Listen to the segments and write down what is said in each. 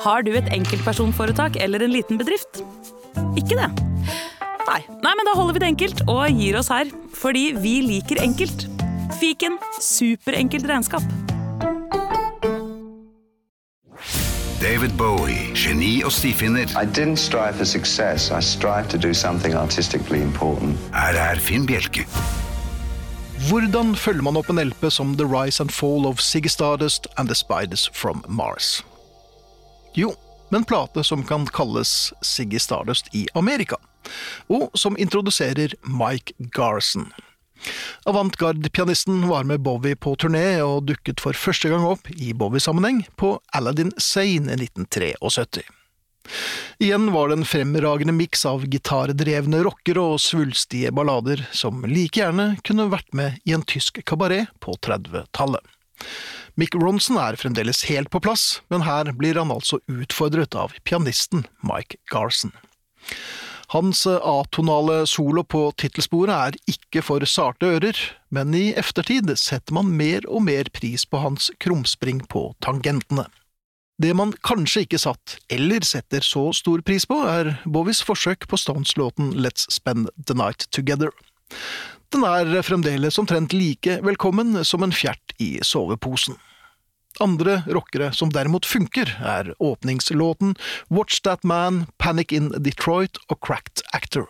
Har du et enkeltpersonforetak eller en liten bedrift? Ikke det? Nei. Nei, men da holder vi det enkelt og gir oss her. Fordi vi liker enkelt. Fiken superenkelt regnskap. David Bowie, geni og stifinner. I didn't strive for success. I strived to do something artistically important. Her er Finn Bjelke. Hvordan følger man opp en LP som The Rise and Fall of Ziggy Stardust and The Spiders from Mars? Jo, med en plate som kan kalles Siggy Stardust i Amerika, og som introduserer Mike Garson. Avantgarde-pianisten var med Bowie på turné og dukket for første gang opp i Bowie-sammenheng på Aladdin Sane i 1973. Igjen var det en fremragende miks av gitardrevne rockere og svulstige ballader som like gjerne kunne vært med i en tysk kabaret på 30-tallet. Mick Ronson er fremdeles helt på plass, men her blir han altså utfordret av pianisten Mike Garson. Hans atonale solo på tittelsporet er ikke for sarte ører, men i eftertid setter man mer og mer pris på hans krumspring på tangentene. Det man kanskje ikke satt, eller setter så stor pris på, er Bowies forsøk på Stones-låten Let's Spend the Night Together. Den er fremdeles omtrent like velkommen som en fjert i soveposen. Andre rockere som derimot funker, er åpningslåten Watch That Man, Panic in Detroit og Cracked Actor.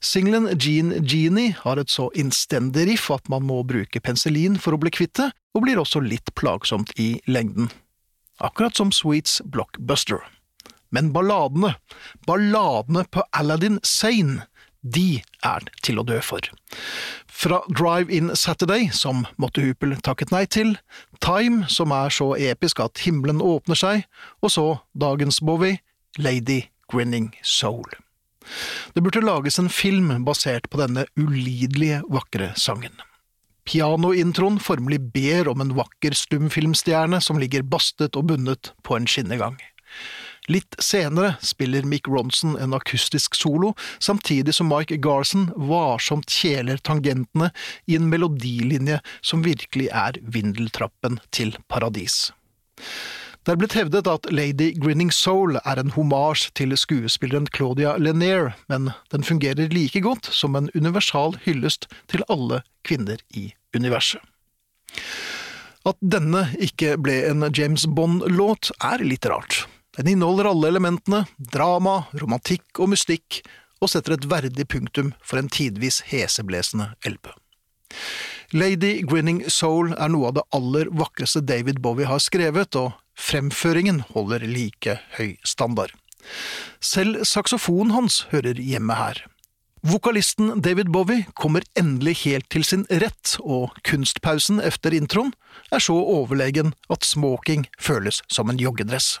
Singelen Gene Genie har et så innstendig riff at man må bruke penicillin for å bli kvitt det, og blir også litt plagsomt i lengden. Akkurat som Sweets Blockbuster. Men balladene, balladene på Aladdin Sane, de er til å dø for. Fra Drive In Saturday, som Motte Hupel takket nei til, Time, som er så episk at himmelen åpner seg, og så dagens Bowie, Lady Grinning Soul. Det burde lages en film basert på denne ulidelige vakre sangen. Pianointroen formelig ber om en vakker stumfilmstjerne som ligger bastet og bundet på en skinnegang. Litt senere spiller Mick Ronson en akustisk solo, samtidig som Mike Garson varsomt kjeler tangentene i en melodilinje som virkelig er vindeltrappen til paradis. Det er blitt hevdet at Lady Grinning Soul er en homasj til skuespilleren Claudia Lanier, men den fungerer like godt som en universal hyllest til alle kvinner i universet. At denne ikke ble en James Bond-låt, er litt rart. Den inneholder alle elementene, drama, romantikk og mystikk, og setter et verdig punktum for en tidvis heseblesende LP. Lady Grinning Soul er noe av det aller vakreste David Bowie har skrevet, og fremføringen holder like høy standard. Selv saksofonen hans hører hjemme her. Vokalisten David Bowie kommer endelig helt til sin rett, og kunstpausen efter introen er så overlegen at smoking føles som en joggedress.